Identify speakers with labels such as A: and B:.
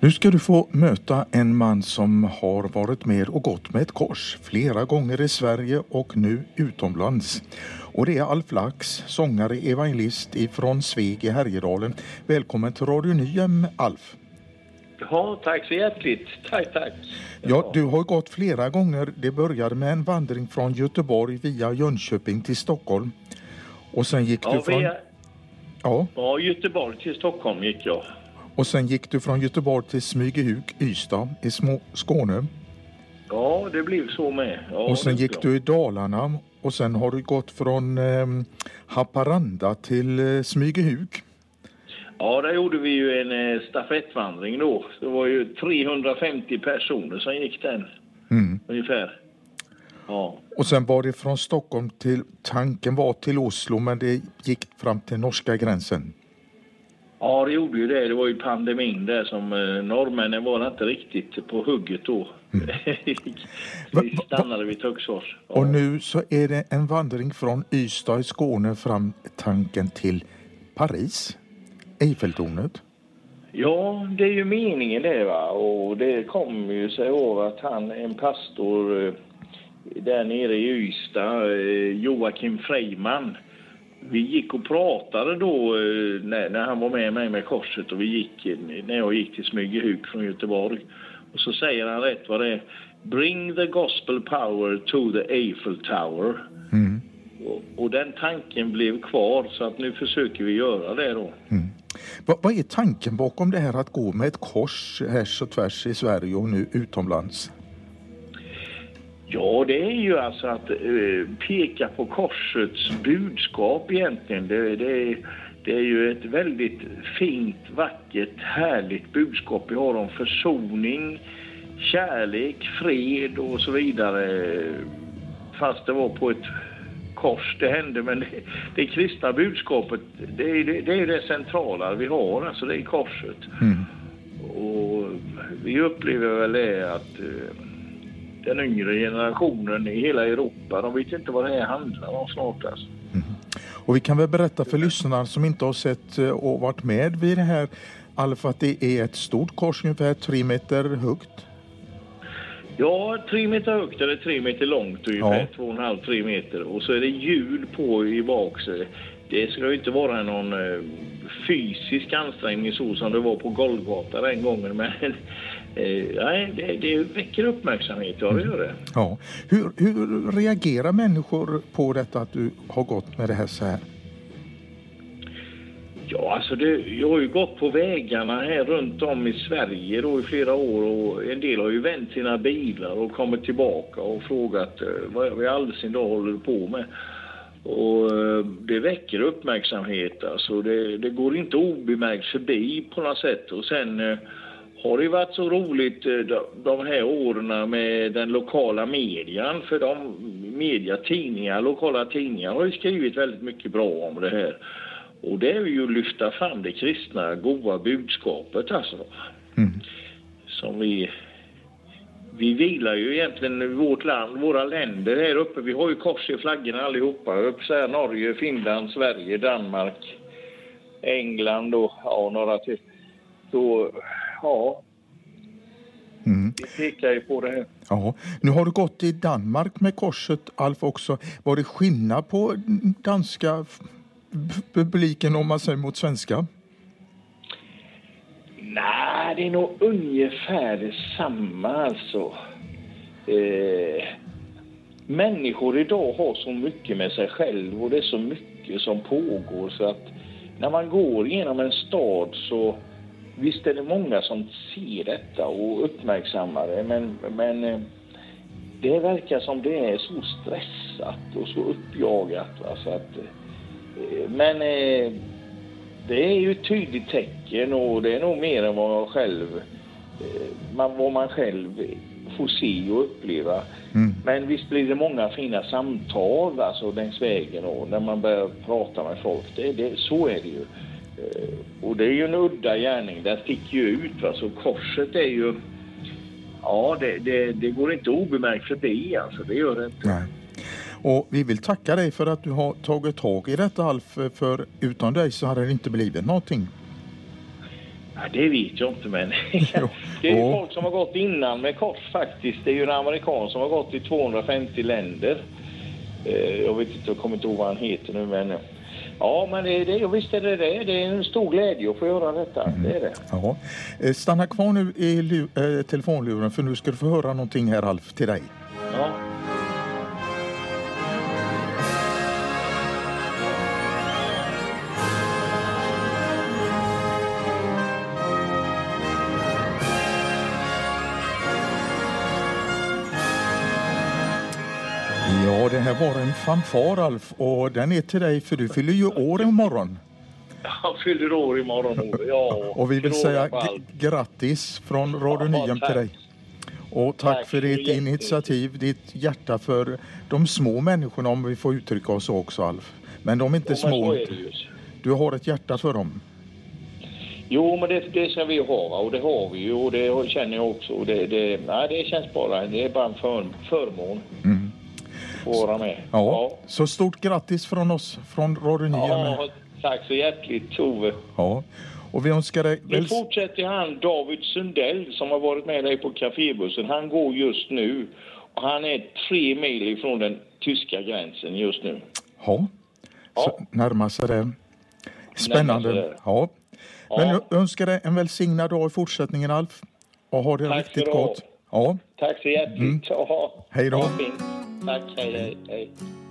A: Nu ska du få möta en man som har varit med och gått med ett kors flera gånger i Sverige och nu utomlands. Och det är Alf Lax, sångare, evangelist ifrån Sveg i Härjedalen. Välkommen till Radio Nyhem, Alf.
B: Ja, tack så hjärtligt. Tack, tack.
A: Ja, du har gått flera gånger. Det började med en vandring från Göteborg via Jönköping till Stockholm. Och sen gick
B: Ja,
A: du från...
B: via,
A: Ja,
B: ja, Göteborg till Stockholm gick jag.
A: Och sen gick du från Göteborg till Smygehuk, Ystad i Små Skåne.
B: Ja, det blev så med. Ja,
A: Och sen gick du i Dalarna och sen har du gått från eh, Haparanda till eh, Smygehuk.
B: Ja, där gjorde vi ju en eh, stafettvandring då. Det var ju 350 personer som gick den,
A: Mm.
B: ungefär. Ja.
A: Och sen var det från Stockholm till, tanken var till Oslo men det gick fram till norska gränsen.
B: Ja, det gjorde ju det. Det var ju pandemin där som eh, norrmännen var inte riktigt på hugget då. vi
A: Va- va-
B: stannade vid Töcksfors. Ja.
A: Och nu så är det en vandring från Ystad i Skåne fram tanken till Paris, Eiffeltornet.
B: Ja, det är ju meningen det va. Och det kommer ju sig av att han, en pastor eh, där nere i Ystad, eh, Joakim Freiman. Vi gick och pratade då eh, när, när han var med mig med korset och vi gick, när jag gick till Smygehuk från Göteborg. Och så säger han rätt vad det är. Bring the gospel power to the Eiffel Tower.
A: Mm.
B: Och, och den tanken blev kvar så att nu försöker vi göra det då.
A: Va, vad är tanken bakom det här att gå med ett kors härs och tvärs i Sverige och nu utomlands?
B: Ja, det är ju alltså att eh, peka på korsets budskap egentligen. Det, det, det är ju ett väldigt fint, vackert, härligt budskap vi har om försoning, kärlek, fred och så vidare. Fast det var på ett kors det hände, men det, det kristna budskapet, det är det, det centrala vi har, alltså det är korset.
A: Mm.
B: Och vi upplever väl det att eh, den yngre generationen i hela Europa, de vet inte vad det här handlar om snart alltså.
A: Och vi kan väl berätta för lyssnarna som inte har sett eh, och varit med vid det här Alf att det är ett stort kors ungefär tre meter högt.
B: Ja, tre meter högt eller tre meter långt ungefär,
A: Ja.
B: två och en halv, tre meter. Och så är det hjul på i bak. Det ska ju inte vara någon eh, fysisk ansträngning så som det var på Golgata den gången. Men nej, det, det väcker uppmärksamhet, ja det gör det.
A: Ja. Hur, hur reagerar människor på detta att du har gått med det här så här?
B: Ja, alltså det, jag har ju gått på vägarna här runt om i Sverige då i flera år och en del har ju vänt sina bilar och kommit tillbaka och frågat eh, vad i all sin dag håller du på med? Och eh, det väcker uppmärksamhet alltså. Det, det går inte obemärkt förbi på något sätt och sen eh, har det varit så roligt eh, de, här åren med den lokala median för de media, tidningar, lokala tidningar har ju skrivit väldigt mycket bra om det här. Och det är ju att lyfta fram det kristna goda budskapet alltså.
A: Mm.
B: Som vi... Vi vilar ju egentligen i vårt land, våra länder här uppe. Vi har ju kors i flaggorna allihopa. På att säga Norge, Finland, Sverige, Danmark, England och ja, några till. Så ja,
A: Mm.
B: vi pekar ju på det här.
A: Ja. Nu har du gått i Danmark med korset Alf också. Var det skillnad på danska publiken om man säger mot svenska?
B: Nej, det är nog ungefär detsamma alltså. Eh, människor idag har så mycket med sig själv och det är så mycket som pågår så att när man går genom en stad så visst är det många som ser detta och uppmärksammar det men, men eh, det verkar som det är så stressat och så uppjagat. Va? Så att, eh, men eh, det är ju ett tydligt tecken och det är nog mer än vad man själv, vad man själv får se och uppleva.
A: Mm.
B: Men visst blir det många fina samtal alltså, längs vägen och när man börjar prata med folk. Det, det, så är det ju. Eh, Och det är ju en udda gärning. Den sticker ju ut. Va? Så korset är ju... Ja, det, det, det går inte obemärkt förbi alltså. Det gör det inte.
A: Nej. Och vi vill tacka dig för att du har tagit tag i detta Alf, för utan dig så hade det inte blivit någonting.
B: Ja, det vet jag inte, men det är ju folk som har gått innan med kors faktiskt. Det är ju en amerikan som har gått i 250 länder. Eh, Jag vet inte, jag kommer inte ihåg vad han heter nu, men... Ja, men det, det, visst är det det. Det är en stor glädje att få göra detta. Det är det.
A: Ja. Eh, Stanna kvar nu i eh, telefonluren för nu ska du få höra någonting här Alf till dig.
B: Ja.
A: Ja, det här var en fanfar Alf och den är till dig för du fyller ju år imorgon.
B: Han fyller år imorgon. Ove. Ja,
A: Och vi vill säga grattis från Radio
B: Ja,
A: Nyhem till dig. Och tack,
B: Tack
A: för ditt initiativ, ditt hjärta för de små människorna om vi får uttrycka oss så också Alf. Men de är inte
B: Ja,
A: små.
B: är.
A: Du har ett hjärta för dem.
B: Jo, men det, det ska vi ha och det har vi ju och det känner jag också. Det, det, nej, det känns bara, det är bara en för, förmån Att få vara med.
A: Ja. Så stort grattis från oss från Radio Nyhem.
B: Ja, tack så hjärtligt Tove.
A: Ja. Och vi önskar dig
B: Nu fortsätter han David Sundell som har varit med dig på kafébussen. Han går just nu och han är tre mil ifrån den tyska gränsen just nu.
A: Ja.
B: Ja.
A: Närmar sig det. Spännande.
B: Det.
A: Ja. Men
B: Ja.
A: jag önskar dig en välsignad dag i fortsättningen Alf. Och ha det
B: Tack
A: riktigt
B: du ha.
A: Ja.
B: Tack så hjärtligt. Ja.
A: Hej då.
B: Ha fint. Tack, hej, hej, hej.